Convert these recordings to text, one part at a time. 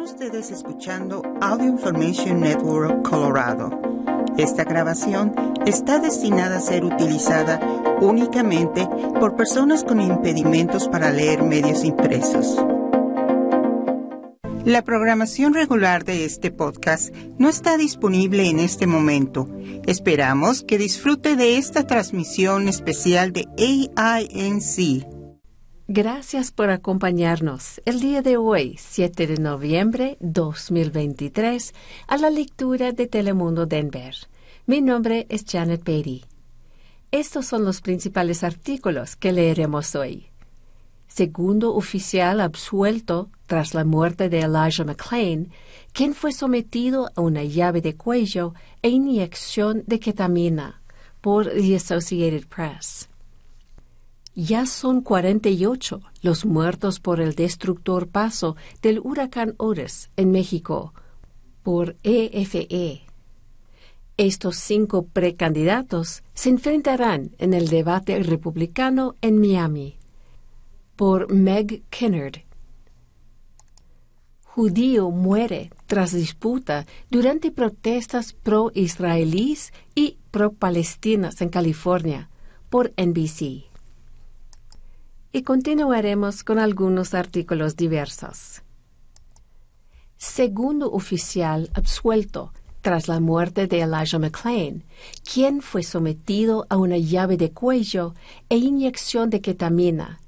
Están ustedes escuchando Audio Information Network Colorado. Esta grabación está destinada a ser utilizada únicamente por personas con impedimentos para leer medios impresos. La programación regular de este podcast no está disponible en este momento. Esperamos que disfrute de esta transmisión especial de AINC. Gracias por acompañarnos el día de hoy, 7 de noviembre 2023, a la lectura de Telemundo Denver. Mi nombre es Janet Beatty. Estos son los principales artículos que leeremos hoy. Segundo oficial absuelto tras la muerte de Elijah McClain, quien fue sometido a una llave de cuello e inyección de ketamina por The Associated Press. Ya son 48 los muertos por el destructor paso del huracán Otis en México por EFE. Estos cinco precandidatos se enfrentarán en el debate republicano en Miami. Por Meg Kennard. Judío muere tras disputa durante protestas pro-israelíes y pro-palestinas en California. Por NBC y continuaremos con algunos artículos diversos. Segundo oficial absuelto tras la muerte de Elijah McClain, quien fue sometido a una llave de cuello e inyección de ketamina.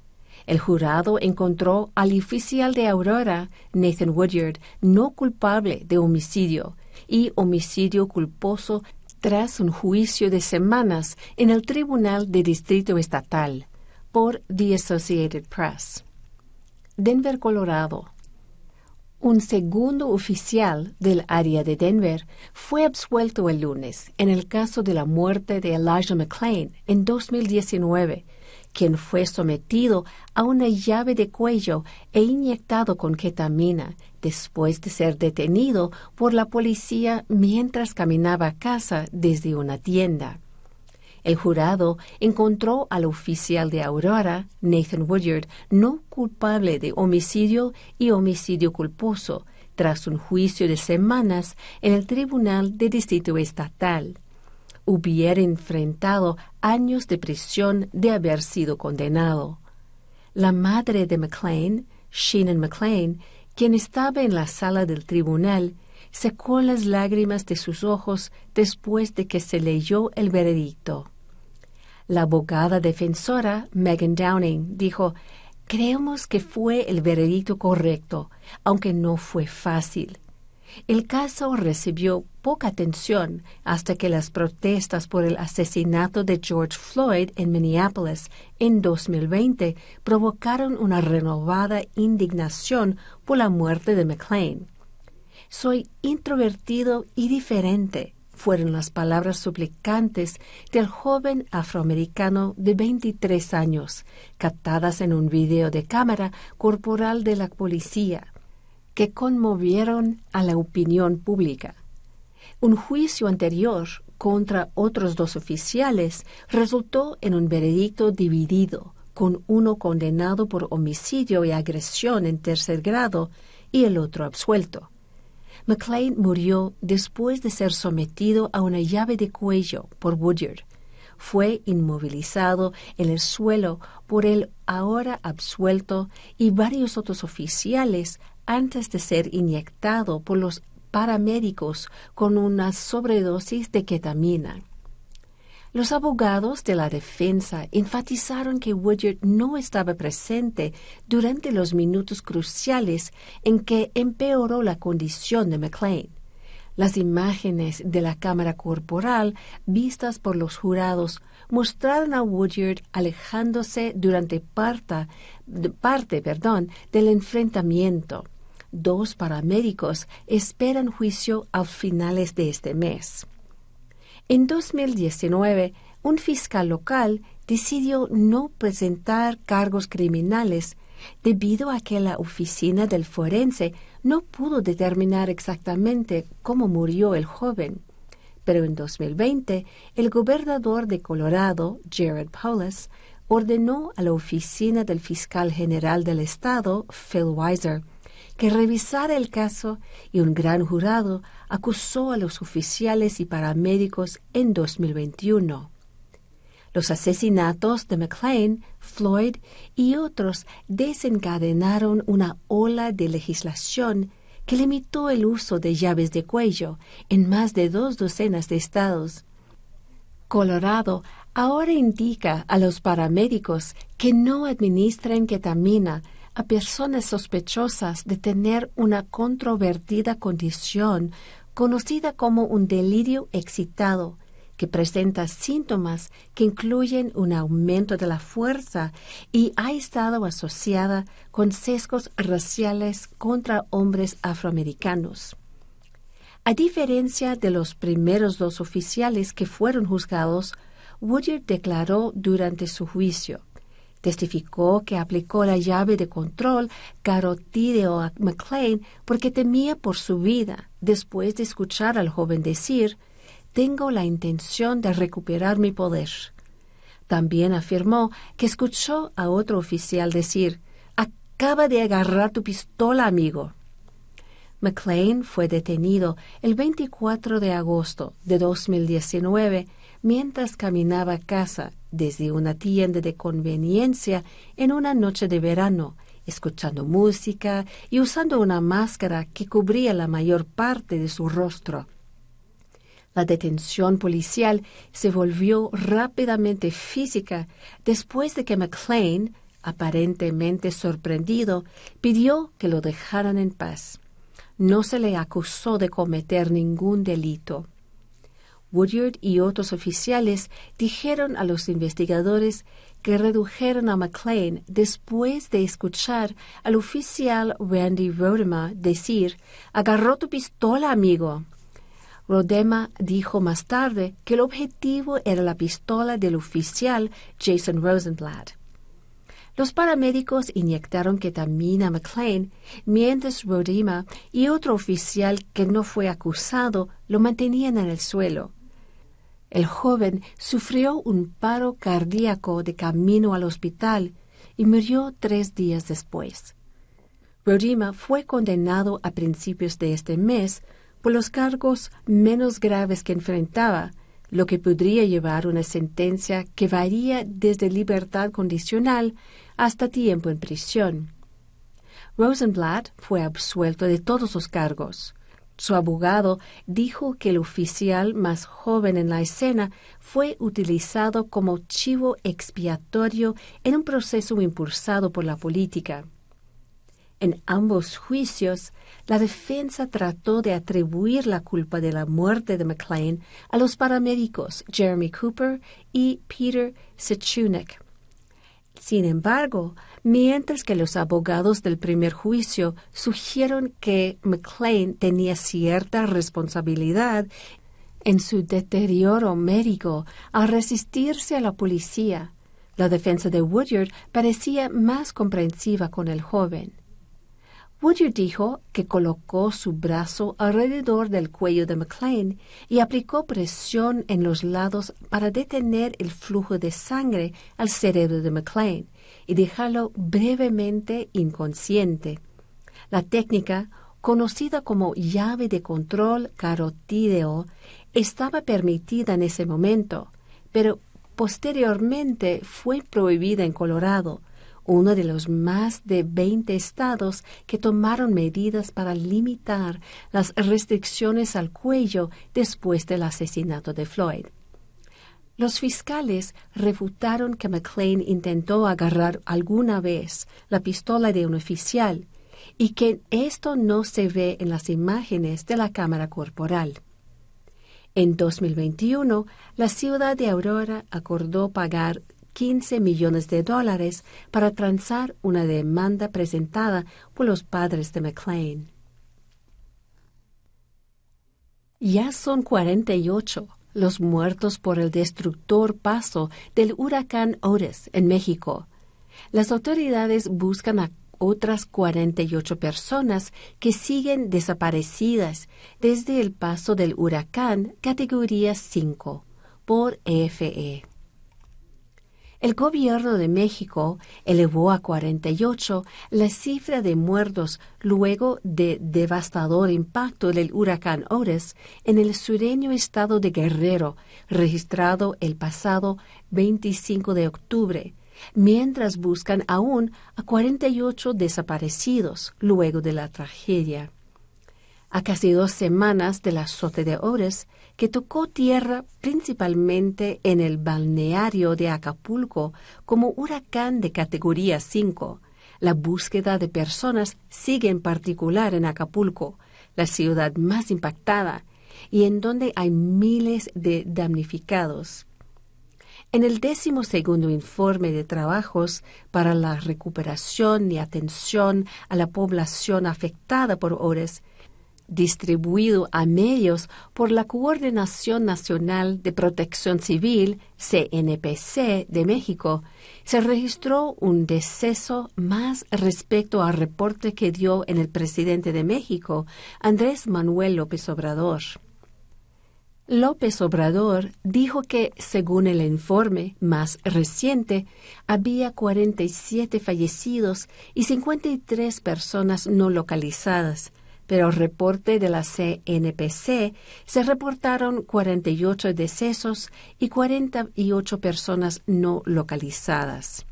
El jurado encontró al oficial de Aurora, Nathan Woodyard, no culpable de homicidio y homicidio culposo tras un juicio de semanas en el Tribunal de Distrito Estatal por The Associated Press. Denver, Colorado. Un segundo oficial del área de Denver fue absuelto el lunes en el caso de la muerte de Elijah McClain en 2019, quien fue sometido a una llave de cuello e inyectado con ketamina después de ser detenido por la policía mientras caminaba a casa desde una tienda. El jurado encontró al oficial de Aurora, Nathan Woodyard, no culpable de homicidio y homicidio culposo, tras un juicio de semanas en el Tribunal de Distrito Estatal. Hubiera enfrentado años de prisión de haber sido condenado. La madre de McLean, Shannon McLean, quien estaba en la sala del tribunal, secó las lágrimas de sus ojos después de que se leyó el veredicto. La abogada defensora Megan Downing dijo, Creemos que fue el veredicto correcto, aunque no fue fácil. El caso recibió poca atención hasta que las protestas por el asesinato de George Floyd en Minneapolis en 2020 provocaron una renovada indignación por la muerte de McLean. Soy introvertido y diferente, fueron las palabras suplicantes del joven afroamericano de 23 años, captadas en un video de cámara corporal de la policía, que conmovieron a la opinión pública. Un juicio anterior contra otros dos oficiales resultó en un veredicto dividido, con uno condenado por homicidio y agresión en tercer grado y el otro absuelto. McLean murió después de ser sometido a una llave de cuello por Woodyard. Fue inmovilizado en el suelo por el ahora absuelto y varios otros oficiales antes de ser inyectado por los paramédicos con una sobredosis de ketamina. Los abogados de la defensa enfatizaron que Woodyard no estaba presente durante los minutos cruciales en que empeoró la condición de McLean. Las imágenes de la cámara corporal vistas por los jurados mostraron a Woodyard alejándose durante parte, parte perdón, del enfrentamiento. Dos paramédicos esperan juicio a finales de este mes. En 2019, un fiscal local decidió no presentar cargos criminales debido a que la oficina del forense no pudo determinar exactamente cómo murió el joven. Pero en 2020, el gobernador de Colorado, Jared Polis, ordenó a la oficina del fiscal general del estado, Phil Weiser, que revisara el caso y un gran jurado acusó a los oficiales y paramédicos en 2021. Los asesinatos de McLean, Floyd y otros desencadenaron una ola de legislación que limitó el uso de llaves de cuello en más de dos docenas de estados. Colorado ahora indica a los paramédicos que no administren ketamina a personas sospechosas de tener una controvertida condición conocida como un delirio excitado, que presenta síntomas que incluyen un aumento de la fuerza y ha estado asociada con sesgos raciales contra hombres afroamericanos. A diferencia de los primeros dos oficiales que fueron juzgados, Woodyard declaró durante su juicio. Testificó que aplicó la llave de control carotídeo a McLean porque temía por su vida, después de escuchar al joven decir tengo la intención de recuperar mi poder. También afirmó que escuchó a otro oficial decir, acaba de agarrar tu pistola, amigo. McLean fue detenido el 24 de agosto de 2019 mientras caminaba a casa desde una tienda de conveniencia en una noche de verano, escuchando música y usando una máscara que cubría la mayor parte de su rostro. La detención policial se volvió rápidamente física después de que McLean, aparentemente sorprendido, pidió que lo dejaran en paz. No se le acusó de cometer ningún delito. Woodyard y otros oficiales dijeron a los investigadores que redujeron a McLean después de escuchar al oficial Randy Rodema decir, agarró tu pistola, amigo. Rodema dijo más tarde que el objetivo era la pistola del oficial Jason Rosenblatt. Los paramédicos inyectaron ketamina a McLean, mientras Rodema y otro oficial que no fue acusado lo mantenían en el suelo. El joven sufrió un paro cardíaco de camino al hospital y murió tres días después. Rodema fue condenado a principios de este mes por los cargos menos graves que enfrentaba, lo que podría llevar una sentencia que varía desde libertad condicional hasta tiempo en prisión. Rosenblatt fue absuelto de todos los cargos. Su abogado dijo que el oficial más joven en la escena fue utilizado como chivo expiatorio en un proceso impulsado por la política. En ambos juicios, la defensa trató de atribuir la culpa de la muerte de McLean a los paramédicos Jeremy Cooper y Peter Sechunek. Sin embargo, mientras que los abogados del primer juicio sugirieron que McLean tenía cierta responsabilidad en su deterioro médico al resistirse a la policía, la defensa de Woodyard parecía más comprensiva con el joven. Woodyard dijo que colocó su brazo alrededor del cuello de McLean y aplicó presión en los lados para detener el flujo de sangre al cerebro de McLean y dejarlo brevemente inconsciente. La técnica, conocida como llave de control carotídeo, estaba permitida en ese momento, pero posteriormente fue prohibida en Colorado uno de los más de 20 estados que tomaron medidas para limitar las restricciones al cuello después del asesinato de Floyd. Los fiscales refutaron que McLean intentó agarrar alguna vez la pistola de un oficial y que esto no se ve en las imágenes de la cámara corporal. En 2021, la ciudad de Aurora acordó pagar 15 millones de dólares para transar una demanda presentada por los padres de McLean. Ya son 48 los muertos por el destructor paso del huracán Otis en México. Las autoridades buscan a otras 48 personas que siguen desaparecidas desde el paso del huracán categoría 5 por EFE. El gobierno de México elevó a 48 la cifra de muertos luego de devastador impacto del huracán Otis en el sureño estado de Guerrero, registrado el pasado 25 de octubre, mientras buscan aún a 48 desaparecidos luego de la tragedia. A casi dos semanas del azote de Ores, que tocó tierra principalmente en el balneario de Acapulco como huracán de categoría 5, la búsqueda de personas sigue en particular en Acapulco, la ciudad más impactada y en donde hay miles de damnificados. En el décimo segundo informe de trabajos para la recuperación y atención a la población afectada por Ores, distribuido a medios por la Coordinación Nacional de Protección Civil, CNPC, de México, se registró un deceso más respecto al reporte que dio en el presidente de México, Andrés Manuel López Obrador. López Obrador dijo que, según el informe más reciente, había 47 fallecidos y 53 personas no localizadas, pero el reporte de la CNPC se reportaron 48 decesos y 48 personas no localizadas.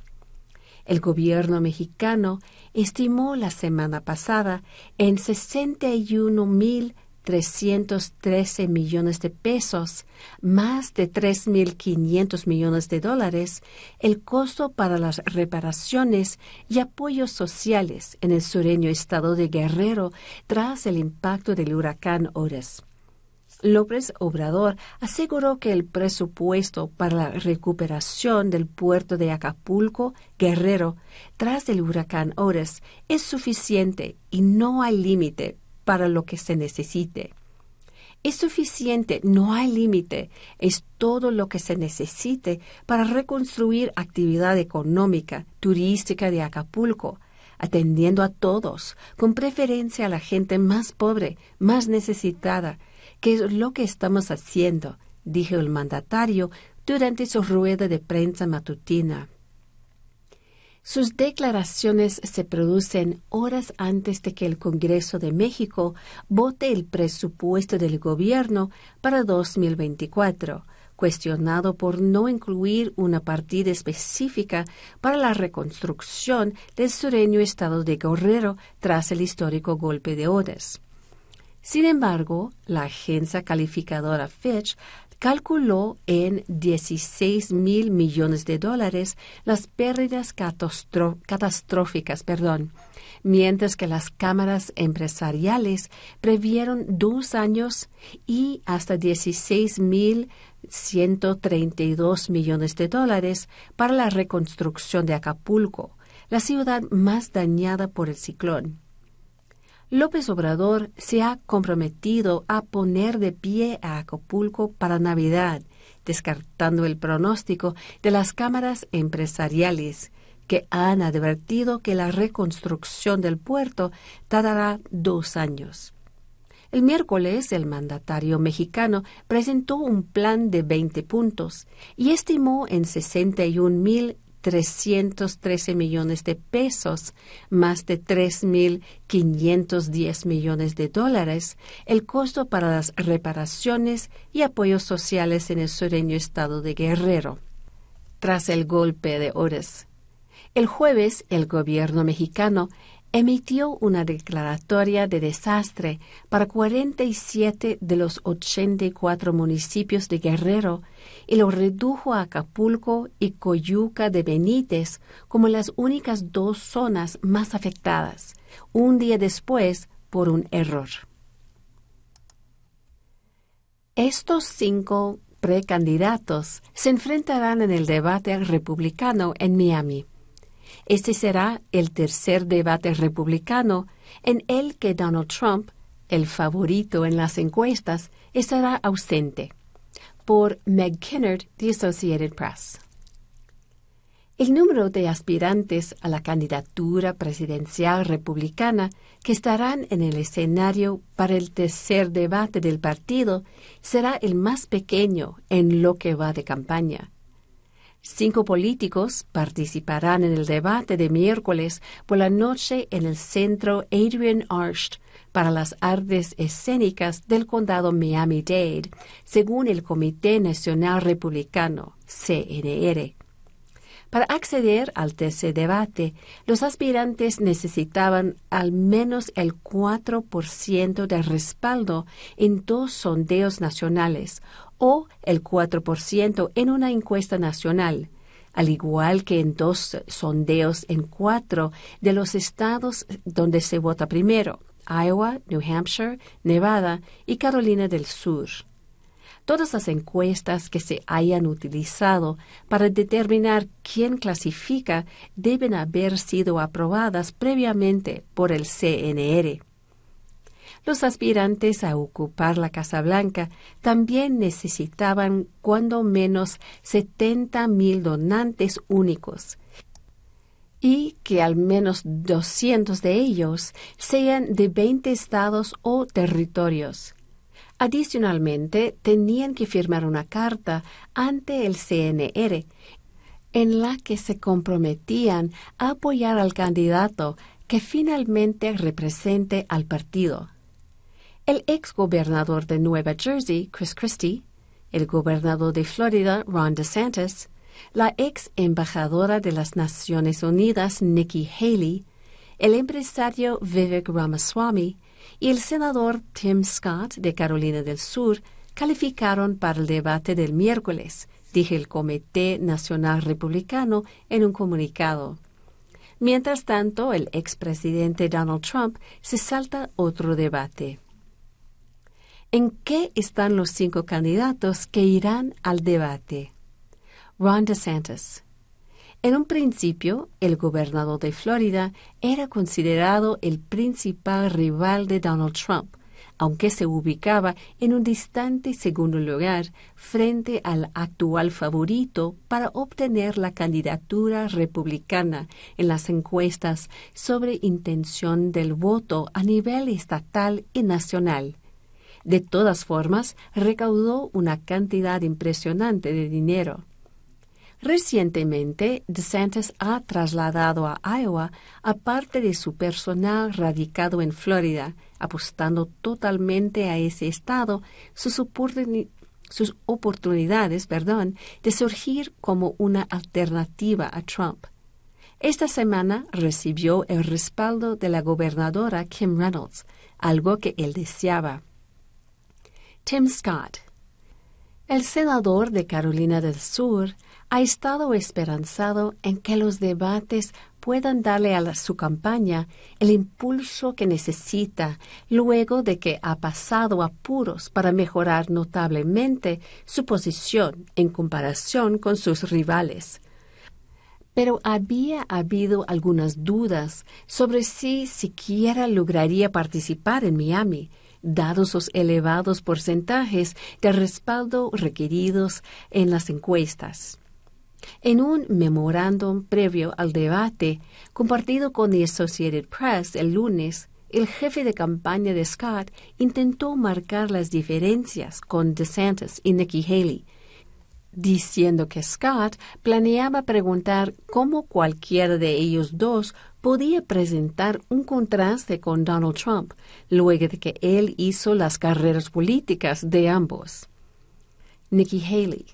El gobierno mexicano estimó la semana pasada en 61 mil 313 millones de pesos, más de 3.500 millones de dólares, el costo para las reparaciones y apoyos sociales en el sureño estado de Guerrero tras el impacto del huracán Ores. López Obrador aseguró que el presupuesto para la recuperación del puerto de Acapulco, Guerrero, tras el huracán Ores es suficiente y no hay límite para lo que se necesite. Es suficiente, no hay límite, es todo lo que se necesite para reconstruir actividad económica, turística de Acapulco, atendiendo a todos, con preferencia a la gente más pobre, más necesitada, que es lo que estamos haciendo, dijo el mandatario durante su rueda de prensa matutina. Sus declaraciones se producen horas antes de que el Congreso de México vote el presupuesto del gobierno para 2024, cuestionado por no incluir una partida específica para la reconstrucción del sureño estado de Guerrero tras el histórico golpe de Odes. Sin embargo, la agencia calificadora Fitch calculó en 16 mil millones de dólares las pérdidas catastróficas, perdón, mientras que las cámaras empresariales previeron dos años y hasta 16 mil 132 millones de dólares para la reconstrucción de Acapulco, la ciudad más dañada por el ciclón. López Obrador se ha comprometido a poner de pie a Acapulco para Navidad, descartando el pronóstico de las cámaras empresariales, que han advertido que la reconstrucción del puerto tardará dos años. El miércoles, el mandatario mexicano presentó un plan de 20 puntos y estimó en 61 mil 313 millones de pesos, más de 3.510 millones de dólares, el costo para las reparaciones y apoyos sociales en el sureño estado de Guerrero. Tras el golpe de Ores, el jueves el gobierno mexicano emitió una declaratoria de desastre para 47 de los 84 municipios de Guerrero y lo redujo a Acapulco y Coyuca de Benítez como las únicas dos zonas más afectadas, un día después por un error. Estos cinco precandidatos se enfrentarán en el debate republicano en Miami. Este será el tercer debate republicano en el que Donald Trump, el favorito en las encuestas, estará ausente. Por Meg Kinnard, The Associated Press. El número de aspirantes a la candidatura presidencial republicana que estarán en el escenario para el tercer debate del partido será el más pequeño en lo que va de campaña. Cinco políticos participarán en el debate de miércoles por la noche en el centro Adrian Arsht para las artes escénicas del condado Miami-Dade, según el Comité Nacional Republicano, CNR. Para acceder al tercer debate, los aspirantes necesitaban al menos el 4% de respaldo en dos sondeos nacionales o el 4% en una encuesta nacional, al igual que en dos sondeos en cuatro de los estados donde se vota primero, Iowa, New Hampshire, Nevada y Carolina del Sur. Todas las encuestas que se hayan utilizado para determinar quién clasifica deben haber sido aprobadas previamente por el CNR. Los aspirantes a ocupar la Casa Blanca también necesitaban cuando menos 70 mil donantes únicos y que al menos 200 de ellos sean de 20 estados o territorios. Adicionalmente, tenían que firmar una carta ante el CNR en la que se comprometían a apoyar al candidato que finalmente represente al partido. El ex gobernador de Nueva Jersey, Chris Christie, el gobernador de Florida, Ron DeSantis, la ex embajadora de las Naciones Unidas, Nikki Haley, el empresario Vivek Ramaswamy y el senador Tim Scott de Carolina del Sur calificaron para el debate del miércoles, dije el Comité Nacional Republicano en un comunicado. Mientras tanto, el expresidente Donald Trump se salta otro debate. ¿En qué están los cinco candidatos que irán al debate? Ron DeSantis, en un principio, el gobernador de Florida era considerado el principal rival de Donald Trump, aunque se ubicaba en un distante segundo lugar frente al actual favorito para obtener la candidatura republicana en las encuestas sobre intención del voto a nivel estatal y nacional. De todas formas, recaudó una cantidad impresionante de dinero. Recientemente, DeSantis ha trasladado a Iowa a parte de su personal radicado en Florida, apostando totalmente a ese estado sus, sus oportunidades perdón, de surgir como una alternativa a Trump. Esta semana recibió el respaldo de la gobernadora Kim Reynolds, algo que él deseaba. Tim Scott, el senador de Carolina del Sur, ha estado esperanzado en que los debates puedan darle a su campaña el impulso que necesita luego de que ha pasado apuros para mejorar notablemente su posición en comparación con sus rivales. Pero había habido algunas dudas sobre si siquiera lograría participar en Miami, dados los elevados porcentajes de respaldo requeridos en las encuestas. En un memorándum previo al debate, compartido con The Associated Press el lunes, el jefe de campaña de Scott intentó marcar las diferencias con DeSantis y Nikki Haley, diciendo que Scott planeaba preguntar cómo cualquiera de ellos dos podía presentar un contraste con Donald Trump, luego de que él hizo las carreras políticas de ambos. Nikki Haley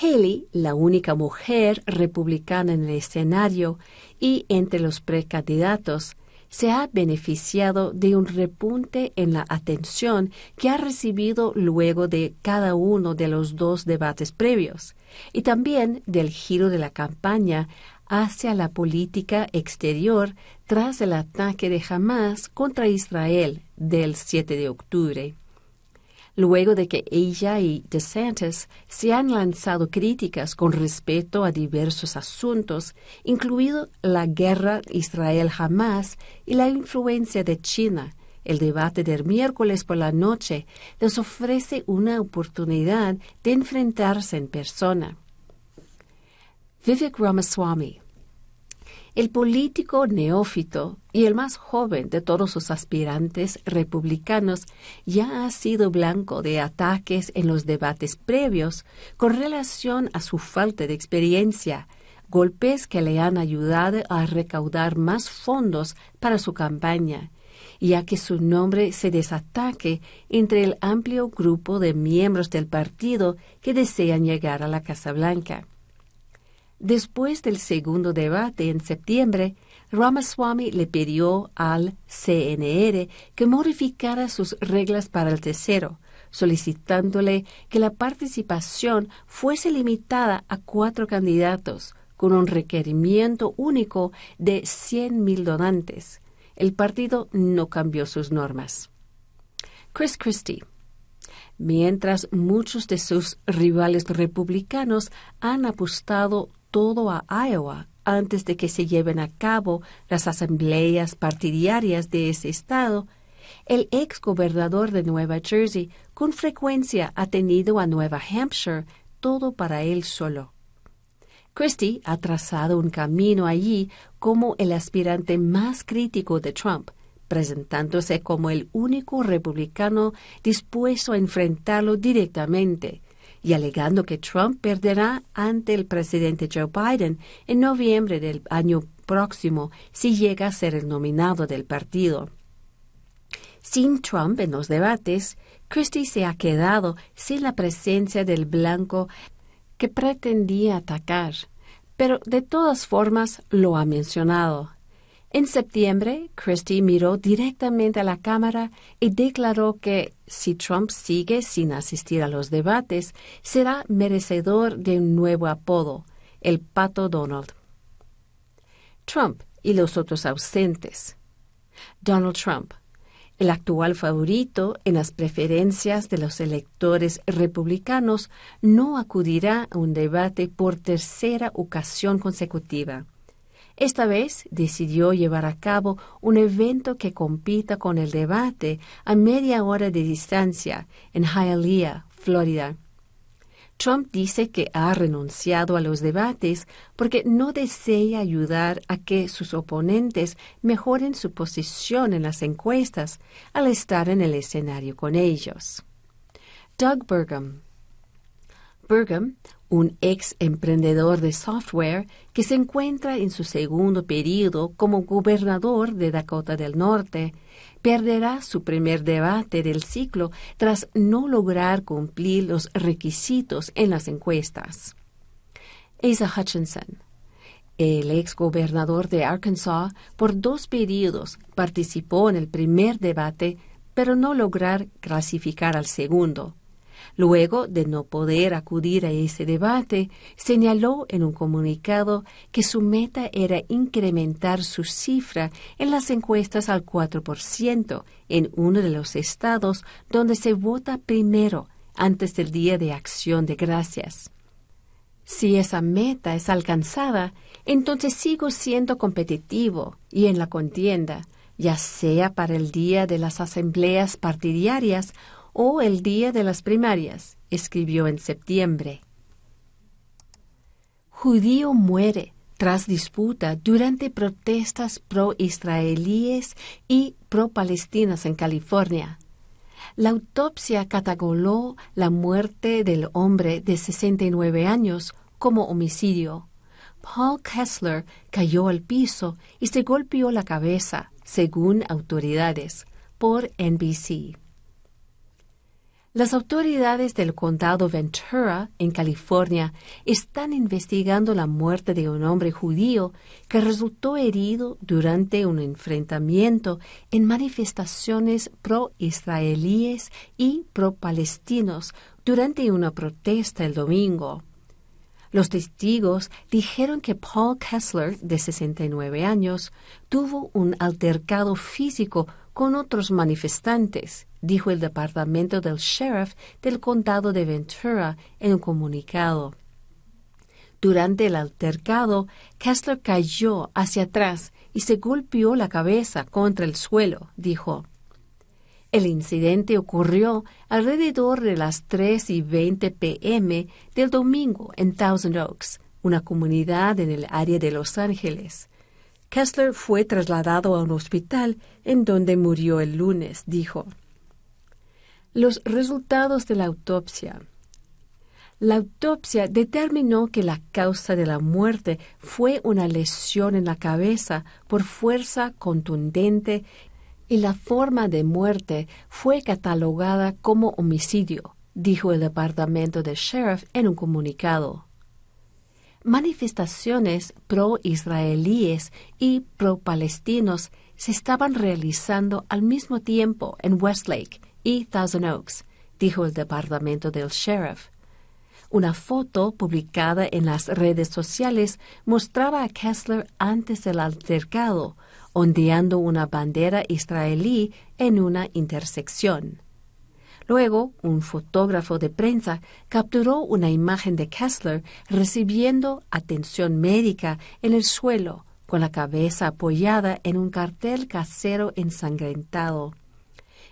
Haley, la única mujer republicana en el escenario y entre los precandidatos, se ha beneficiado de un repunte en la atención que ha recibido luego de cada uno de los dos debates previos, y también del giro de la campaña hacia la política exterior tras el ataque de Hamas contra Israel del 7 de octubre luego de que ella y DeSantis se han lanzado críticas con respecto a diversos asuntos, incluido la guerra Israel-Hamas y la influencia de China. El debate del miércoles por la noche les ofrece una oportunidad de enfrentarse en persona. Vivek Ramaswamy El político neófito y el más joven de todos sus aspirantes republicanos ya ha sido blanco de ataques en los debates previos con relación a su falta de experiencia, golpes que le han ayudado a recaudar más fondos para su campaña, ya que su nombre se desataque entre el amplio grupo de miembros del partido que desean llegar a la Casa Blanca. Después del segundo debate en septiembre, Ramaswamy le pidió al CNR que modificara sus reglas para el tercero, solicitándole que la participación fuese limitada a cuatro candidatos, con un requerimiento único de 100.000 donantes. El partido no cambió sus normas. Chris Christie mientras muchos de sus rivales republicanos han apostado todo a Iowa antes de que se lleven a cabo las asambleas partidarias de ese estado, el ex gobernador de Nueva Jersey con frecuencia ha tenido a Nueva Hampshire todo para él solo. Christie ha trazado un camino allí como el aspirante más crítico de Trump, presentándose como el único republicano dispuesto a enfrentarlo directamente, y alegando que Trump perderá ante el presidente Joe Biden en noviembre del año próximo si llega a ser el nominado del partido. Sin Trump en los debates, Christie se ha quedado sin la presencia del blanco que pretendía atacar, pero de todas formas lo ha mencionado. En septiembre, Christie miró directamente a la Cámara y declaró que si Trump sigue sin asistir a los debates, será merecedor de un nuevo apodo, el Pato Donald. Trump y los otros ausentes. Donald Trump, el actual favorito en las preferencias de los electores republicanos, no acudirá a un debate por tercera ocasión consecutiva. Esta vez decidió llevar a cabo un evento que compita con el debate a media hora de distancia en Hialeah, Florida. Trump dice que ha renunciado a los debates porque no desea ayudar a que sus oponentes mejoren su posición en las encuestas al estar en el escenario con ellos. Doug Burgum. Burgum un ex emprendedor de software que se encuentra en su segundo periodo como gobernador de Dakota del Norte, perderá su primer debate del ciclo tras no lograr cumplir los requisitos en las encuestas. Asa Hutchinson, el ex gobernador de Arkansas, por dos periodos participó en el primer debate, pero no lograr clasificar al segundo. Luego de no poder acudir a ese debate, señaló en un comunicado que su meta era incrementar su cifra en las encuestas al 4% en uno de los estados donde se vota primero antes del Día de Acción de Gracias. Si esa meta es alcanzada, entonces sigo siendo competitivo y en la contienda, ya sea para el día de las asambleas partidarias o el día de las primarias, escribió en septiembre. Judío muere tras disputa durante protestas pro-israelíes y pro-palestinas en California. La autopsia catalogó la muerte del hombre de 69 años como homicidio. Paul Kessler cayó al piso y se golpeó la cabeza, según autoridades, por NBC. Las autoridades del condado Ventura, en California, están investigando la muerte de un hombre judío que resultó herido durante un enfrentamiento en manifestaciones pro-israelíes y pro-palestinos durante una protesta el domingo. Los testigos dijeron que Paul Kessler, de 69 años, tuvo un altercado físico con otros manifestantes, dijo el departamento del sheriff del condado de Ventura en un comunicado. Durante el altercado, Kessler cayó hacia atrás y se golpeó la cabeza contra el suelo, dijo. El incidente ocurrió alrededor de las 3 y 20 pm del domingo en Thousand Oaks, una comunidad en el área de Los Ángeles. Kessler fue trasladado a un hospital en donde murió el lunes, dijo. Los resultados de la autopsia. La autopsia determinó que la causa de la muerte fue una lesión en la cabeza por fuerza contundente y la forma de muerte fue catalogada como homicidio, dijo el departamento de sheriff en un comunicado. Manifestaciones pro-israelíes y pro-palestinos se estaban realizando al mismo tiempo en Westlake y Thousand Oaks, dijo el departamento del sheriff. Una foto publicada en las redes sociales mostraba a Kessler antes del altercado, ondeando una bandera israelí en una intersección. Luego, un fotógrafo de prensa capturó una imagen de Kessler recibiendo atención médica en el suelo, con la cabeza apoyada en un cartel casero ensangrentado.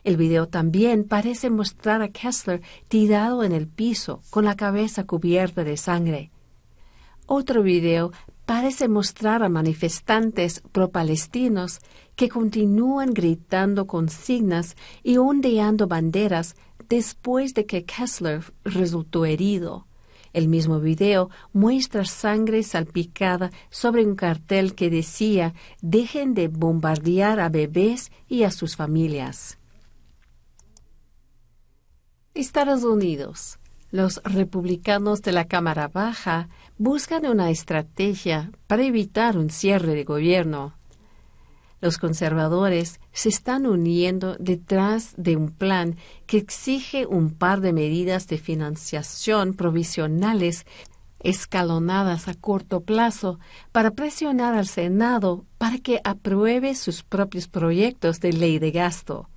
El video también parece mostrar a Kessler tirado en el piso, con la cabeza cubierta de sangre. Otro video parece mostrar a manifestantes pro-palestinos que continúan gritando consignas y ondeando banderas después de que Kessler resultó herido. El mismo video muestra sangre salpicada sobre un cartel que decía dejen de bombardear a bebés y a sus familias. Estados Unidos. Los republicanos de la Cámara Baja buscan una estrategia para evitar un cierre de gobierno. Los conservadores se están uniendo detrás de un plan que exige un par de medidas de financiación provisionales escalonadas a corto plazo para presionar al Senado para que apruebe sus propios proyectos de ley de gasto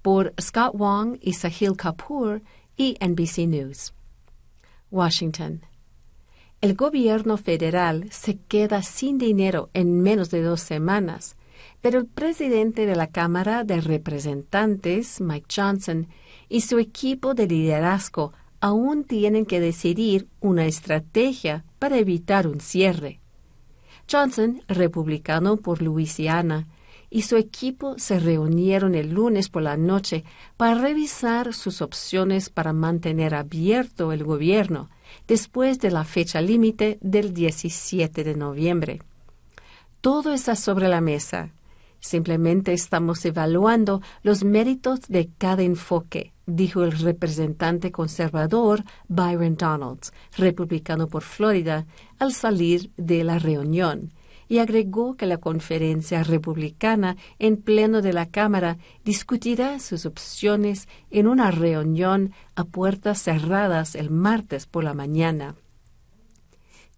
por Scott Wong y Sahil Kapoor y NBC News. Washington. El gobierno federal se queda sin dinero en menos de dos semanas, pero el presidente de la Cámara de Representantes, Mike Johnson, y su equipo de liderazgo aún tienen que decidir una estrategia para evitar un cierre. Johnson, republicano por Luisiana, y su equipo se reunieron el lunes por la noche para revisar sus opciones para mantener abierto el gobierno después de la fecha límite del 17 de noviembre. Todo está sobre la mesa. Simplemente estamos evaluando los méritos de cada enfoque, dijo el representante conservador Byron Donalds, republicano por Florida, al salir de la reunión y agregó que la conferencia republicana en pleno de la Cámara discutirá sus opciones en una reunión a puertas cerradas el martes por la mañana.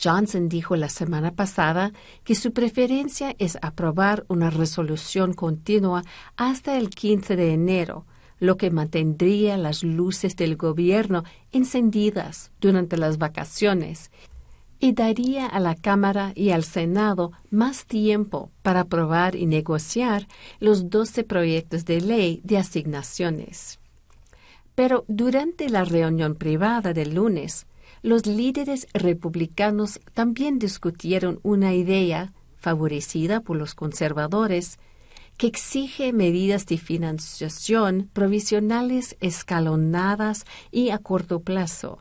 Johnson dijo la semana pasada que su preferencia es aprobar una resolución continua hasta el 15 de enero, lo que mantendría las luces del gobierno encendidas durante las vacaciones y daría a la Cámara y al Senado más tiempo para aprobar y negociar los doce proyectos de ley de asignaciones. Pero durante la reunión privada del lunes, los líderes republicanos también discutieron una idea, favorecida por los conservadores, que exige medidas de financiación provisionales escalonadas y a corto plazo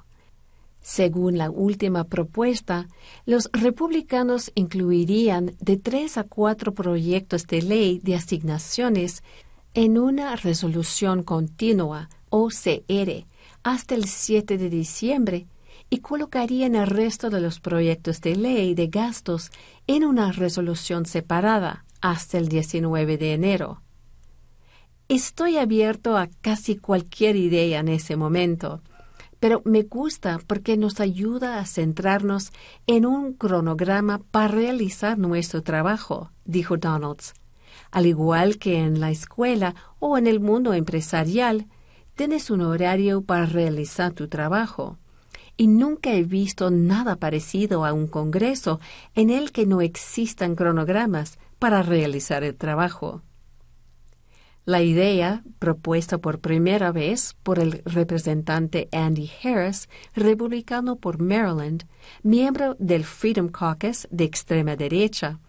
según la última propuesta, los republicanos incluirían de tres a cuatro proyectos de ley de asignaciones en una resolución continua, OCR, hasta el 7 de diciembre y colocarían el resto de los proyectos de ley de gastos en una resolución separada hasta el 19 de enero. Estoy abierto a casi cualquier idea en ese momento pero me gusta porque nos ayuda a centrarnos en un cronograma para realizar nuestro trabajo, dijo Donalds. Al igual que en la escuela o en el mundo empresarial, tienes un horario para realizar tu trabajo. Y nunca he visto nada parecido a un congreso en el que no existan cronogramas para realizar el trabajo. La idea, propuesta por primera vez por el representante Andy Harris, republicano por Maryland, miembro del Freedom Caucus de extrema derecha,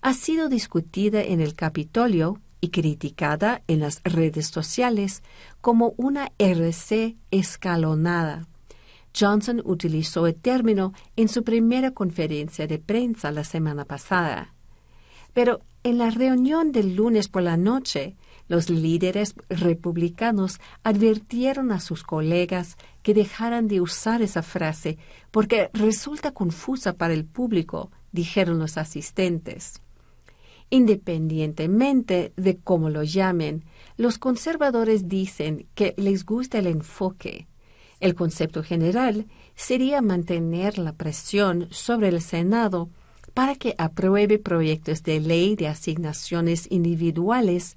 ha sido discutida en el Capitolio y criticada en las redes sociales como una RC escalonada. Johnson utilizó el término en su primera conferencia de prensa la semana pasada. Pero en la reunión del lunes por la noche, los líderes republicanos advirtieron a sus colegas que dejaran de usar esa frase porque resulta confusa para el público, dijeron los asistentes. Independientemente de cómo lo llamen, los conservadores dicen que les gusta el enfoque. El concepto general sería mantener la presión sobre el Senado para que apruebe proyectos de ley de asignaciones individuales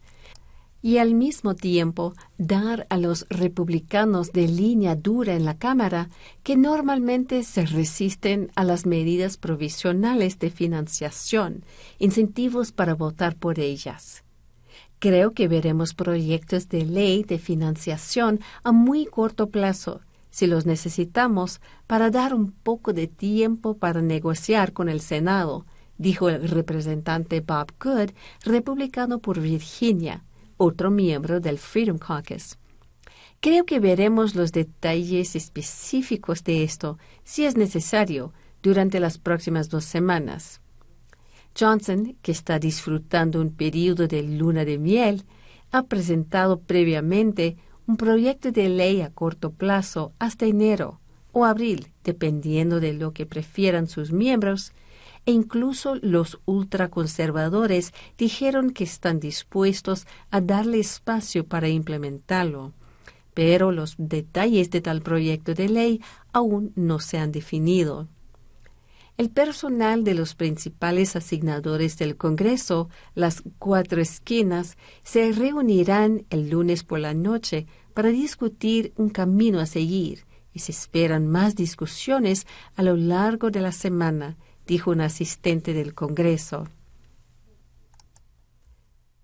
y al mismo tiempo dar a los republicanos de línea dura en la Cámara, que normalmente se resisten a las medidas provisionales de financiación, incentivos para votar por ellas. Creo que veremos proyectos de ley de financiación a muy corto plazo, si los necesitamos, para dar un poco de tiempo para negociar con el Senado, dijo el representante Bob Good, republicano por Virginia, otro miembro del Freedom Caucus. Creo que veremos los detalles específicos de esto, si es necesario, durante las próximas dos semanas. Johnson, que está disfrutando un periodo de luna de miel, ha presentado previamente un proyecto de ley a corto plazo hasta enero o abril, dependiendo de lo que prefieran sus miembros, e incluso los ultraconservadores dijeron que están dispuestos a darle espacio para implementarlo. Pero los detalles de tal proyecto de ley aún no se han definido. El personal de los principales asignadores del Congreso, las cuatro esquinas, se reunirán el lunes por la noche para discutir un camino a seguir y se esperan más discusiones a lo largo de la semana, dijo un asistente del Congreso.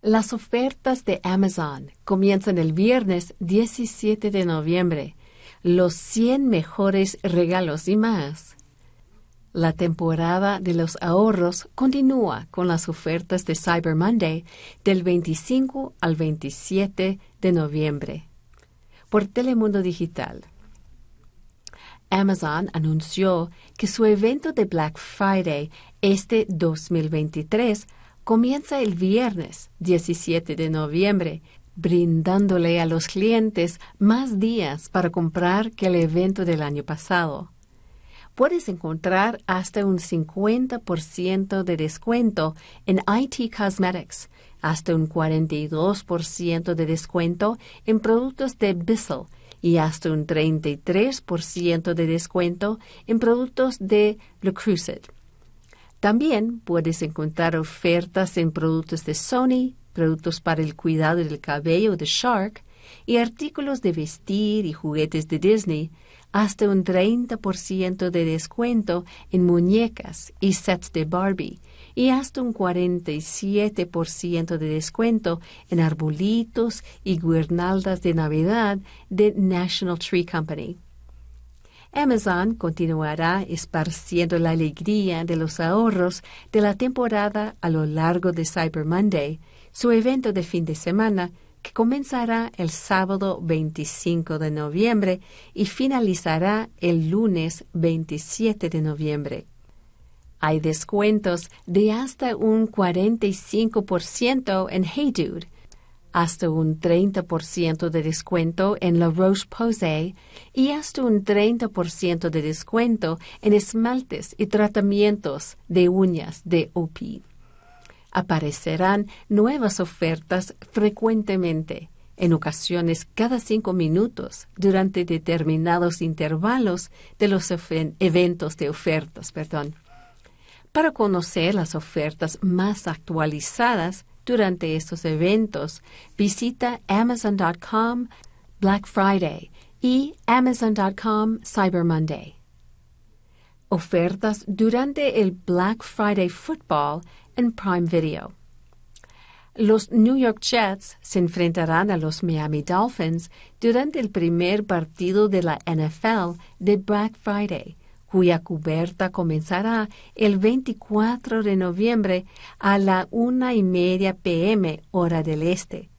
Las ofertas de Amazon comienzan el viernes 17 de noviembre. Los 100 mejores regalos y más. La temporada de los ahorros continúa con las ofertas de Cyber Monday del 25 al 27 de noviembre. Por Telemundo Digital. Amazon anunció que su evento de Black Friday este 2023 comienza el viernes 17 de noviembre, brindándole a los clientes más días para comprar que el evento del año pasado. Puedes encontrar hasta un 50% de descuento en IT Cosmetics, hasta un 42% de descuento en productos de Bissell y hasta un 33% de descuento en productos de Le Creuset. También puedes encontrar ofertas en productos de Sony, productos para el cuidado del cabello de Shark y artículos de vestir y juguetes de Disney, hasta un 30% de descuento en muñecas y sets de Barbie y hasta un 47% de descuento en arbolitos y guirnaldas de Navidad de National Tree Company. Amazon continuará esparciendo la alegría de los ahorros de la temporada a lo largo de Cyber Monday, su evento de fin de semana que comenzará el sábado 25 de noviembre y finalizará el lunes 27 de noviembre. Hay descuentos de hasta un 45% en Hey Dude, hasta un 30% de descuento en La Roche-Posay y hasta un 30% de descuento en esmaltes y tratamientos de uñas de OP aparecerán nuevas ofertas frecuentemente, en ocasiones cada cinco minutos, durante determinados intervalos de los eventos de ofertas. Perdón. Para conocer las ofertas más actualizadas durante estos eventos, visita amazon.com Black Friday y amazon.com Cyber Monday. Ofertas durante el Black Friday Football en Prime Video. Los New York Jets se enfrentarán a los Miami Dolphins durante el primer partido de la NFL de Black Friday, cuya cubierta comenzará el 24 de noviembre a la una y media pm hora del este.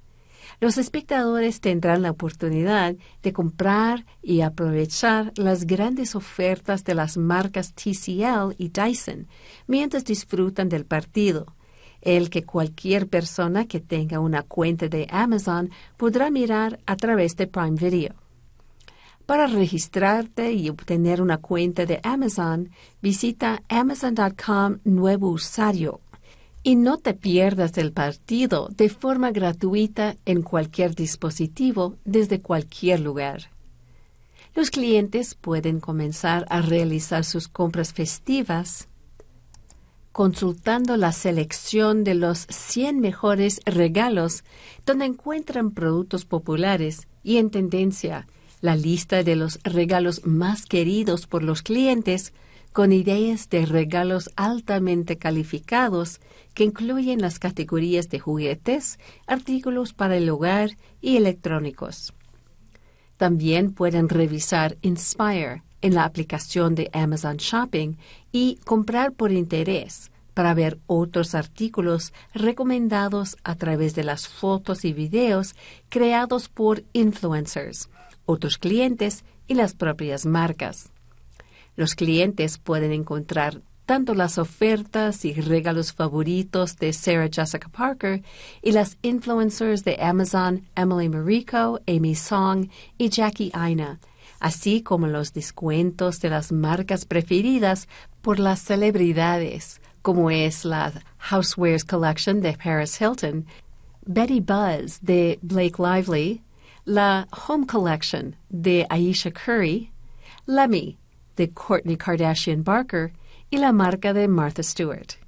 Los espectadores tendrán la oportunidad de comprar y aprovechar las grandes ofertas de las marcas TCL y Dyson mientras disfrutan del partido, el que cualquier persona que tenga una cuenta de Amazon podrá mirar a través de Prime Video. Para registrarte y obtener una cuenta de Amazon, visita amazon.com nuevo usuario y no te pierdas el partido de forma gratuita en cualquier dispositivo desde cualquier lugar. Los clientes pueden comenzar a realizar sus compras festivas consultando la selección de los 100 mejores regalos donde encuentran productos populares y en tendencia la lista de los regalos más queridos por los clientes con ideas de regalos altamente calificados que incluyen las categorías de juguetes, artículos para el hogar y electrónicos. También pueden revisar Inspire en la aplicación de Amazon Shopping y comprar por interés para ver otros artículos recomendados a través de las fotos y videos creados por influencers otros clientes y las propias marcas. Los clientes pueden encontrar tanto las ofertas y regalos favoritos de Sarah Jessica Parker y las influencers de Amazon Emily Marico, Amy Song y Jackie Aina, así como los descuentos de las marcas preferidas por las celebridades, como es la Housewares Collection de Paris Hilton, Betty Buzz de Blake Lively, la Home Collection de Aisha Curry, Lemmy de Courtney Kardashian Barker y la marca de Martha Stewart.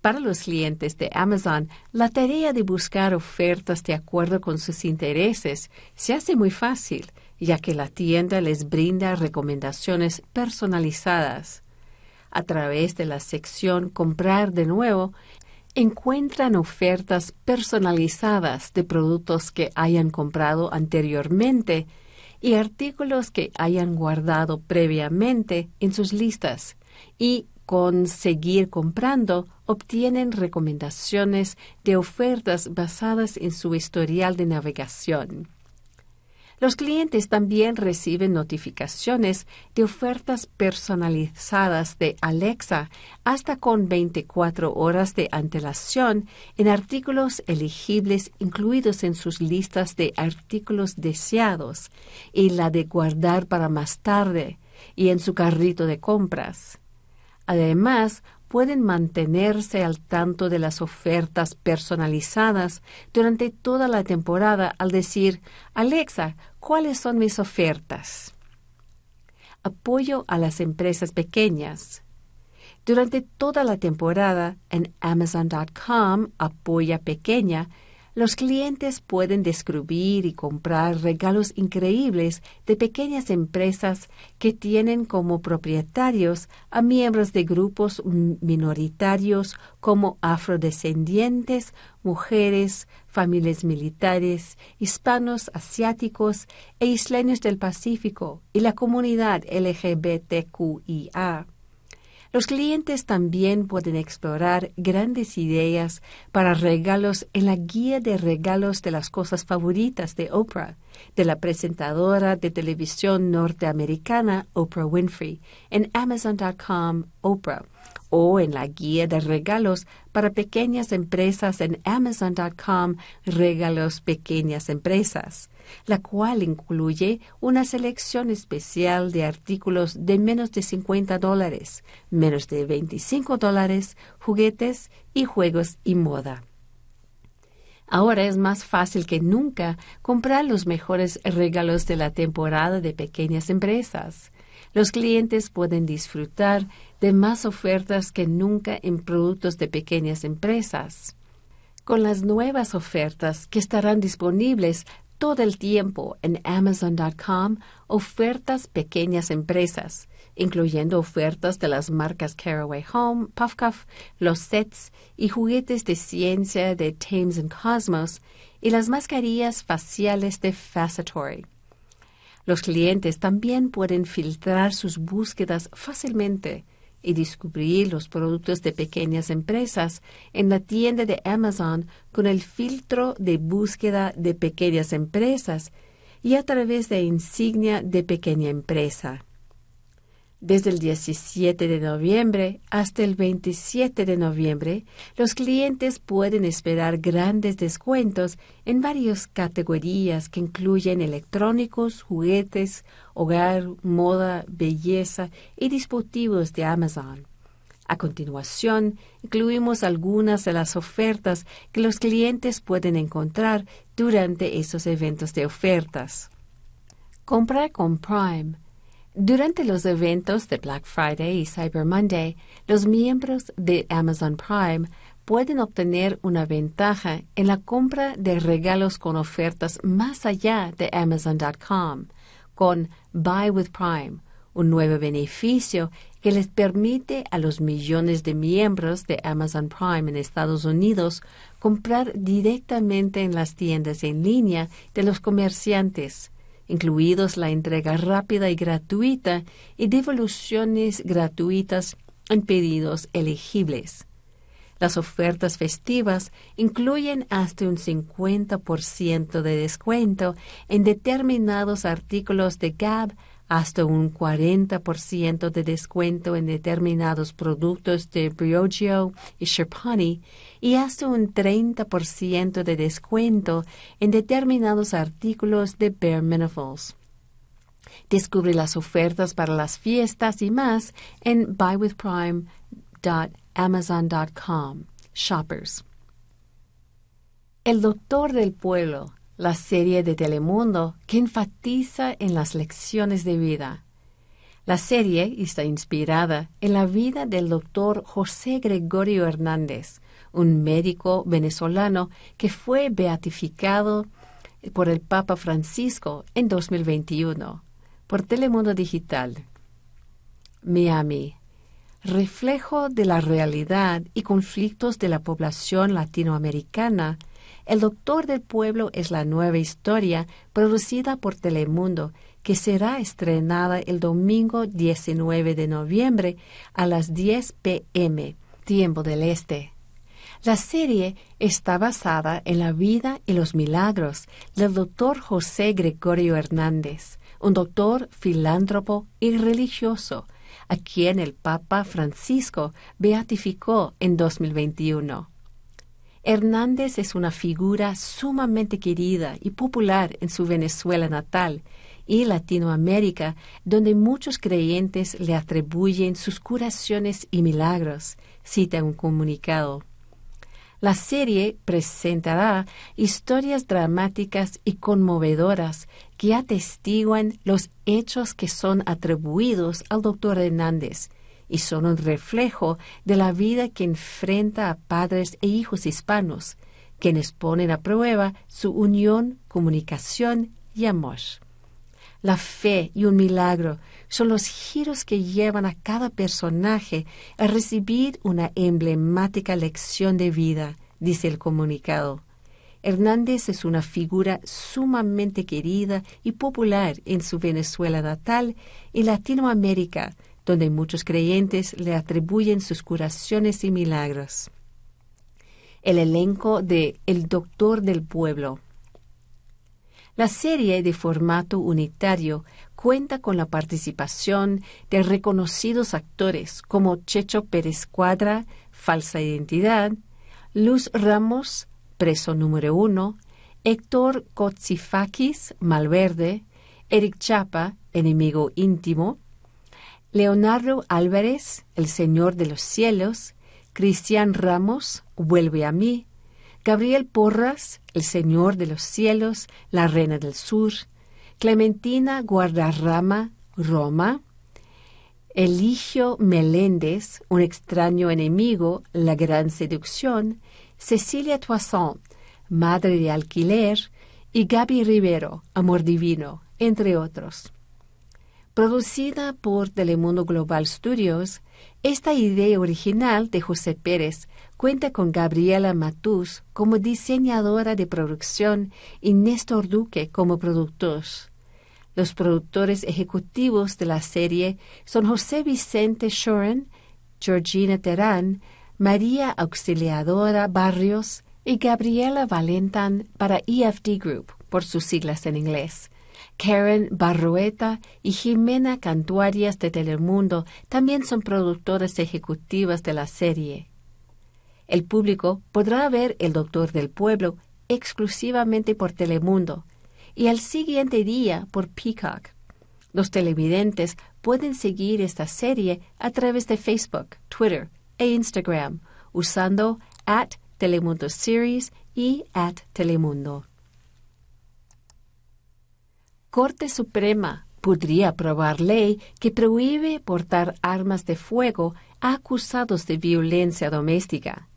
Para los clientes de Amazon, la tarea de buscar ofertas de acuerdo con sus intereses se hace muy fácil, ya que la tienda les brinda recomendaciones personalizadas. A través de la sección Comprar de nuevo, encuentran ofertas personalizadas de productos que hayan comprado anteriormente y artículos que hayan guardado previamente en sus listas y con seguir comprando obtienen recomendaciones de ofertas basadas en su historial de navegación. Los clientes también reciben notificaciones de ofertas personalizadas de Alexa hasta con 24 horas de antelación en artículos elegibles incluidos en sus listas de artículos deseados y la de guardar para más tarde y en su carrito de compras. Además, pueden mantenerse al tanto de las ofertas personalizadas durante toda la temporada al decir, Alexa, ¿cuáles son mis ofertas? Apoyo a las empresas pequeñas. Durante toda la temporada en Amazon.com, apoya pequeña, los clientes pueden descubrir y comprar regalos increíbles de pequeñas empresas que tienen como propietarios a miembros de grupos minoritarios como afrodescendientes, mujeres, familias militares, hispanos, asiáticos e isleños del Pacífico y la comunidad LGBTQIA. Los clientes también pueden explorar grandes ideas para regalos en la guía de regalos de las cosas favoritas de Oprah, de la presentadora de televisión norteamericana Oprah Winfrey, en Amazon.com Oprah o en la guía de regalos para pequeñas empresas en Amazon.com Regalos Pequeñas Empresas, la cual incluye una selección especial de artículos de menos de 50 dólares, menos de 25 dólares, juguetes y juegos y moda. Ahora es más fácil que nunca comprar los mejores regalos de la temporada de pequeñas empresas. Los clientes pueden disfrutar de más ofertas que nunca en productos de pequeñas empresas. Con las nuevas ofertas que estarán disponibles todo el tiempo en Amazon.com, ofertas pequeñas empresas, incluyendo ofertas de las marcas Caraway Home, Puffcuff, los sets y juguetes de ciencia de Thames Cosmos y las mascarillas faciales de Facetory. Los clientes también pueden filtrar sus búsquedas fácilmente y descubrir los productos de pequeñas empresas en la tienda de Amazon con el filtro de búsqueda de pequeñas empresas y a través de insignia de pequeña empresa. Desde el 17 de noviembre hasta el 27 de noviembre, los clientes pueden esperar grandes descuentos en varias categorías que incluyen electrónicos, juguetes, hogar, moda, belleza y dispositivos de Amazon. A continuación, incluimos algunas de las ofertas que los clientes pueden encontrar durante estos eventos de ofertas. Comprar con Prime durante los eventos de Black Friday y Cyber Monday, los miembros de Amazon Prime pueden obtener una ventaja en la compra de regalos con ofertas más allá de Amazon.com, con Buy with Prime, un nuevo beneficio que les permite a los millones de miembros de Amazon Prime en Estados Unidos comprar directamente en las tiendas en línea de los comerciantes incluidos la entrega rápida y gratuita y devoluciones gratuitas en pedidos elegibles. Las ofertas festivas incluyen hasta un 50% de descuento en determinados artículos de Gap hasta un 40% de descuento en determinados productos de Briogeo y Sherpani y hasta un 30% de descuento en determinados artículos de Bare Minerals. Descubre las ofertas para las fiestas y más en buywithprime.amazon.com. Shoppers. El doctor del pueblo la serie de Telemundo que enfatiza en las lecciones de vida. La serie está inspirada en la vida del doctor José Gregorio Hernández, un médico venezolano que fue beatificado por el Papa Francisco en 2021 por Telemundo Digital. Miami, reflejo de la realidad y conflictos de la población latinoamericana el Doctor del Pueblo es la nueva historia producida por Telemundo que será estrenada el domingo 19 de noviembre a las 10 pm, tiempo del este. La serie está basada en la vida y los milagros del doctor José Gregorio Hernández, un doctor filántropo y religioso, a quien el Papa Francisco beatificó en 2021. Hernández es una figura sumamente querida y popular en su Venezuela natal y Latinoamérica, donde muchos creyentes le atribuyen sus curaciones y milagros, cita un comunicado. La serie presentará historias dramáticas y conmovedoras que atestiguan los hechos que son atribuidos al doctor Hernández y son un reflejo de la vida que enfrenta a padres e hijos hispanos, quienes ponen a prueba su unión, comunicación y amor. La fe y un milagro son los giros que llevan a cada personaje a recibir una emblemática lección de vida, dice el comunicado. Hernández es una figura sumamente querida y popular en su Venezuela natal y Latinoamérica, donde muchos creyentes le atribuyen sus curaciones y milagros. El elenco de El Doctor del Pueblo. La serie de formato unitario cuenta con la participación de reconocidos actores como Checho Pérez Cuadra, Falsa Identidad, Luz Ramos, Preso número uno, Héctor Kotsifakis, Malverde, Eric Chapa, Enemigo íntimo, Leonardo Álvarez, El Señor de los Cielos, Cristian Ramos, Vuelve a mí, Gabriel Porras, El Señor de los Cielos, La Reina del Sur, Clementina Guardarrama, Roma, Eligio Meléndez, Un extraño enemigo, La Gran Seducción, Cecilia Toisson, Madre de Alquiler, y Gaby Rivero, Amor Divino, entre otros. Producida por Telemundo Global Studios, esta idea original de José Pérez cuenta con Gabriela Matús como diseñadora de producción y Néstor Duque como productor. Los productores ejecutivos de la serie son José Vicente Shoren, Georgina Terán, María Auxiliadora Barrios y Gabriela Valentan para EFD Group, por sus siglas en inglés. Karen Barrueta y Jimena Cantuarias de Telemundo también son productoras ejecutivas de la serie. El público podrá ver El Doctor del Pueblo exclusivamente por Telemundo y al siguiente día por Peacock. Los televidentes pueden seguir esta serie a través de Facebook, Twitter e Instagram usando at Telemundo Series y at Telemundo. Corte Suprema podría aprobar ley que prohíbe portar armas de fuego a acusados de violencia doméstica.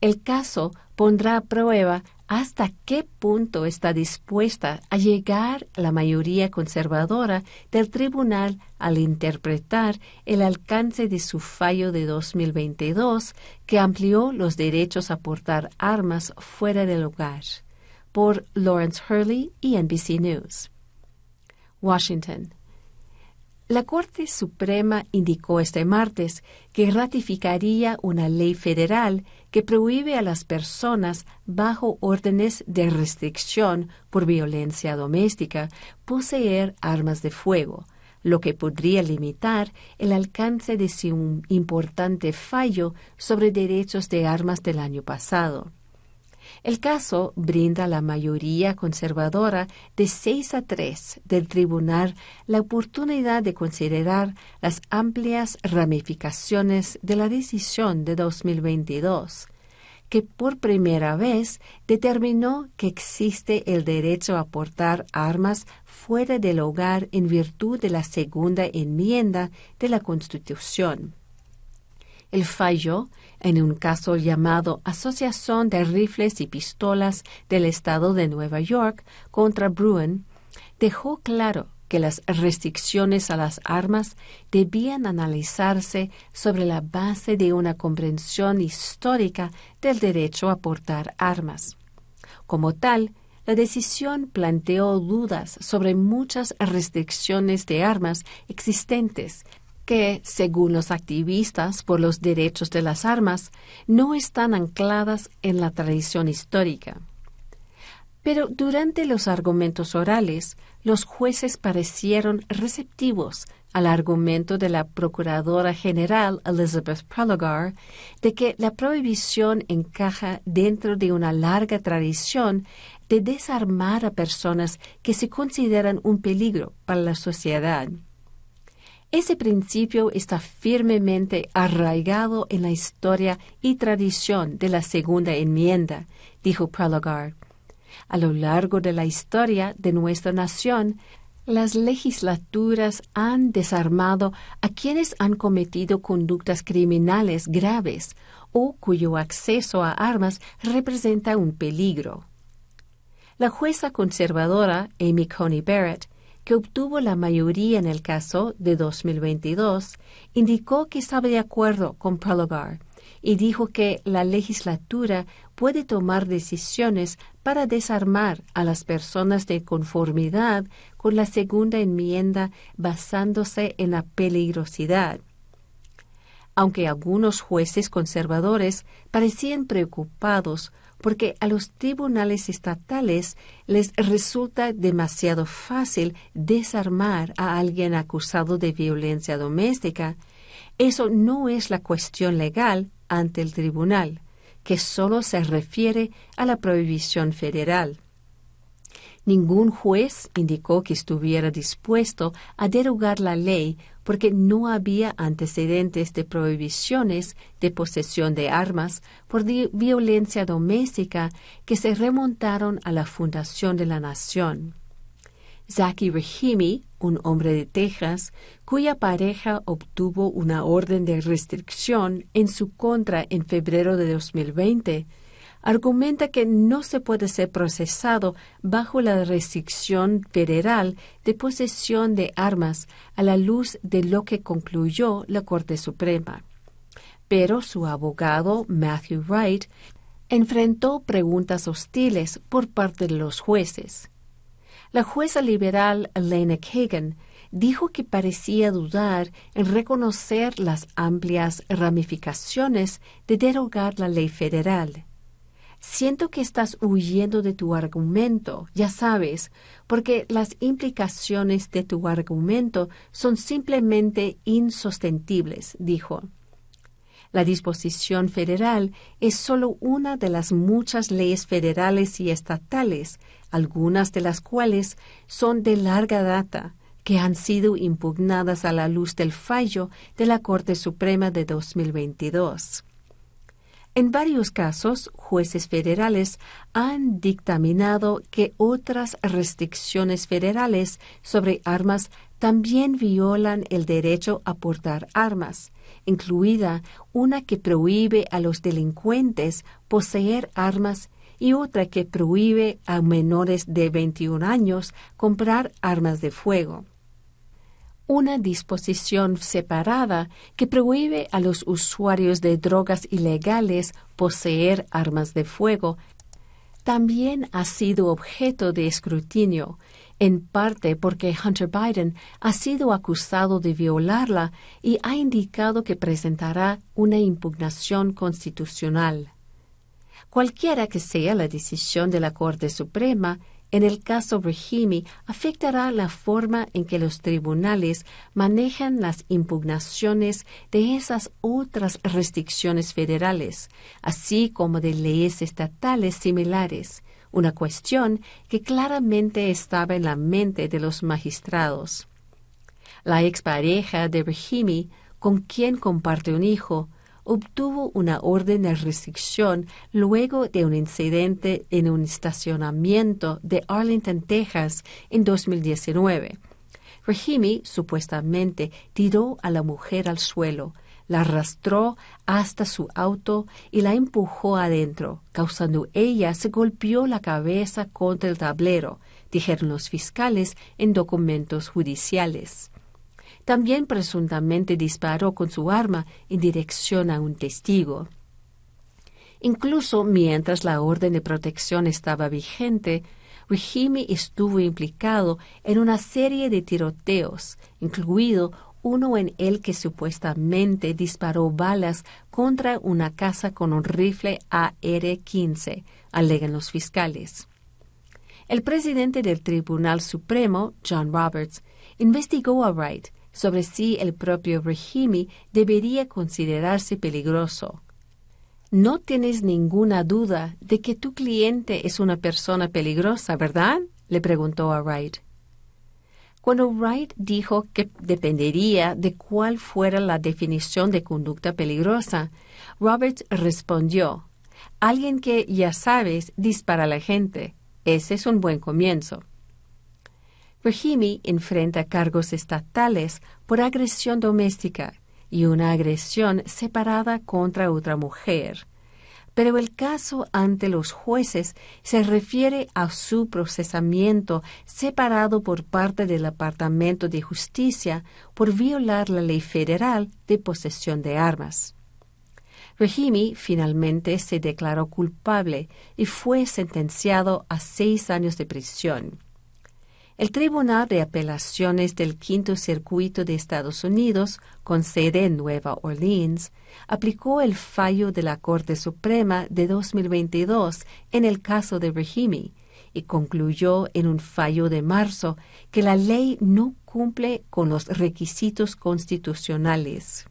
El caso pondrá a prueba hasta qué punto está dispuesta a llegar la mayoría conservadora del tribunal al interpretar el alcance de su fallo de 2022 que amplió los derechos a portar armas fuera del hogar. Por Lawrence Hurley y NBC News. Washington. La Corte Suprema indicó este martes que ratificaría una ley federal que prohíbe a las personas bajo órdenes de restricción por violencia doméstica poseer armas de fuego, lo que podría limitar el alcance de su importante fallo sobre derechos de armas del año pasado. El caso brinda a la mayoría conservadora de 6 a 3 del tribunal la oportunidad de considerar las amplias ramificaciones de la decisión de 2022, que por primera vez determinó que existe el derecho a portar armas fuera del hogar en virtud de la segunda enmienda de la Constitución. El fallo, en un caso llamado Asociación de Rifles y Pistolas del Estado de Nueva York contra Bruin, dejó claro que las restricciones a las armas debían analizarse sobre la base de una comprensión histórica del derecho a portar armas. Como tal, la decisión planteó dudas sobre muchas restricciones de armas existentes que, según los activistas por los derechos de las armas, no están ancladas en la tradición histórica. Pero durante los argumentos orales, los jueces parecieron receptivos al argumento de la Procuradora General Elizabeth Prelogar de que la prohibición encaja dentro de una larga tradición de desarmar a personas que se consideran un peligro para la sociedad. Ese principio está firmemente arraigado en la historia y tradición de la segunda enmienda, dijo Prologar. A lo largo de la historia de nuestra nación, las legislaturas han desarmado a quienes han cometido conductas criminales graves o cuyo acceso a armas representa un peligro. La jueza conservadora Amy Coney Barrett que obtuvo la mayoría en el caso de 2022, indicó que estaba de acuerdo con Prologar y dijo que la legislatura puede tomar decisiones para desarmar a las personas de conformidad con la segunda enmienda basándose en la peligrosidad. Aunque algunos jueces conservadores parecían preocupados porque a los tribunales estatales les resulta demasiado fácil desarmar a alguien acusado de violencia doméstica. Eso no es la cuestión legal ante el tribunal, que solo se refiere a la prohibición federal. Ningún juez indicó que estuviera dispuesto a derogar la ley porque no había antecedentes de prohibiciones de posesión de armas por violencia doméstica que se remontaron a la fundación de la nación. Zaki Rahimi, un hombre de Texas, cuya pareja obtuvo una orden de restricción en su contra en febrero de 2020, argumenta que no se puede ser procesado bajo la restricción federal de posesión de armas a la luz de lo que concluyó la Corte Suprema. Pero su abogado, Matthew Wright, enfrentó preguntas hostiles por parte de los jueces. La jueza liberal Elena Kagan dijo que parecía dudar en reconocer las amplias ramificaciones de derogar la ley federal. Siento que estás huyendo de tu argumento, ya sabes, porque las implicaciones de tu argumento son simplemente insostenibles, dijo. La disposición federal es solo una de las muchas leyes federales y estatales, algunas de las cuales son de larga data, que han sido impugnadas a la luz del fallo de la Corte Suprema de 2022. En varios casos, jueces federales han dictaminado que otras restricciones federales sobre armas también violan el derecho a portar armas, incluida una que prohíbe a los delincuentes poseer armas y otra que prohíbe a menores de 21 años comprar armas de fuego una disposición separada que prohíbe a los usuarios de drogas ilegales poseer armas de fuego, también ha sido objeto de escrutinio, en parte porque Hunter Biden ha sido acusado de violarla y ha indicado que presentará una impugnación constitucional. Cualquiera que sea la decisión de la Corte Suprema, en el caso Brahimi, afectará la forma en que los tribunales manejan las impugnaciones de esas otras restricciones federales, así como de leyes estatales similares, una cuestión que claramente estaba en la mente de los magistrados. La expareja de Brahimi, con quien comparte un hijo, obtuvo una orden de restricción luego de un incidente en un estacionamiento de Arlington, Texas, en 2019. Rahimi supuestamente tiró a la mujer al suelo, la arrastró hasta su auto y la empujó adentro, causando ella se golpeó la cabeza contra el tablero, dijeron los fiscales en documentos judiciales. También presuntamente disparó con su arma en dirección a un testigo. Incluso mientras la orden de protección estaba vigente, Rahimi estuvo implicado en una serie de tiroteos, incluido uno en el que supuestamente disparó balas contra una casa con un rifle AR-15, alegan los fiscales. El presidente del Tribunal Supremo, John Roberts, investigó a Wright sobre si el propio Rahimi debería considerarse peligroso. No tienes ninguna duda de que tu cliente es una persona peligrosa, ¿verdad? le preguntó a Wright. Cuando Wright dijo que dependería de cuál fuera la definición de conducta peligrosa, Roberts respondió, Alguien que, ya sabes, dispara a la gente. Ese es un buen comienzo. Rahimi enfrenta cargos estatales por agresión doméstica y una agresión separada contra otra mujer. Pero el caso ante los jueces se refiere a su procesamiento separado por parte del Departamento de Justicia por violar la ley federal de posesión de armas. Rahimi finalmente se declaró culpable y fue sentenciado a seis años de prisión. El Tribunal de Apelaciones del Quinto Circuito de Estados Unidos, con sede en Nueva Orleans, aplicó el fallo de la Corte Suprema de 2022 en el caso de Rahimi y concluyó en un fallo de marzo que la ley no cumple con los requisitos constitucionales.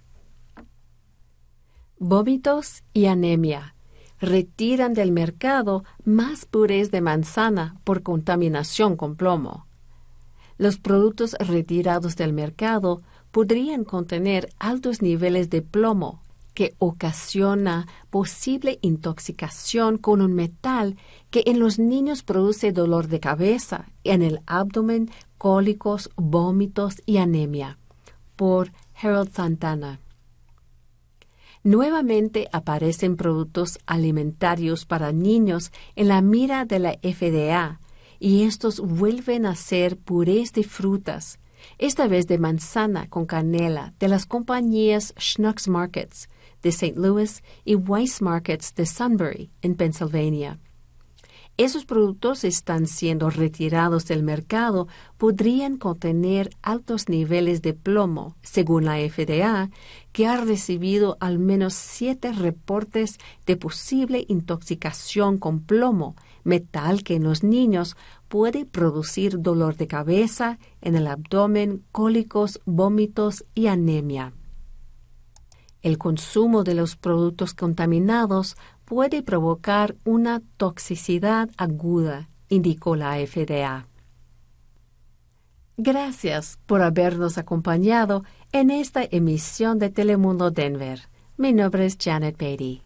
Vómitos y anemia retiran del mercado más purés de manzana por contaminación con plomo los productos retirados del mercado podrían contener altos niveles de plomo que ocasiona posible intoxicación con un metal que en los niños produce dolor de cabeza, en el abdomen, cólicos, vómitos y anemia. Por Harold Santana. Nuevamente aparecen productos alimentarios para niños en la mira de la FDA y estos vuelven a ser purés de frutas, esta vez de manzana con canela de las compañías Schnucks Markets de St. Louis y Weiss Markets de Sunbury, en Pennsylvania. esos productos están siendo retirados del mercado podrían contener altos niveles de plomo, según la FDA, que ha recibido al menos siete reportes de posible intoxicación con plomo, metal que en los niños puede producir dolor de cabeza, en el abdomen, cólicos, vómitos y anemia. El consumo de los productos contaminados puede provocar una toxicidad aguda, indicó la FDA. Gracias por habernos acompañado en esta emisión de Telemundo Denver. Mi nombre es Janet Beatty.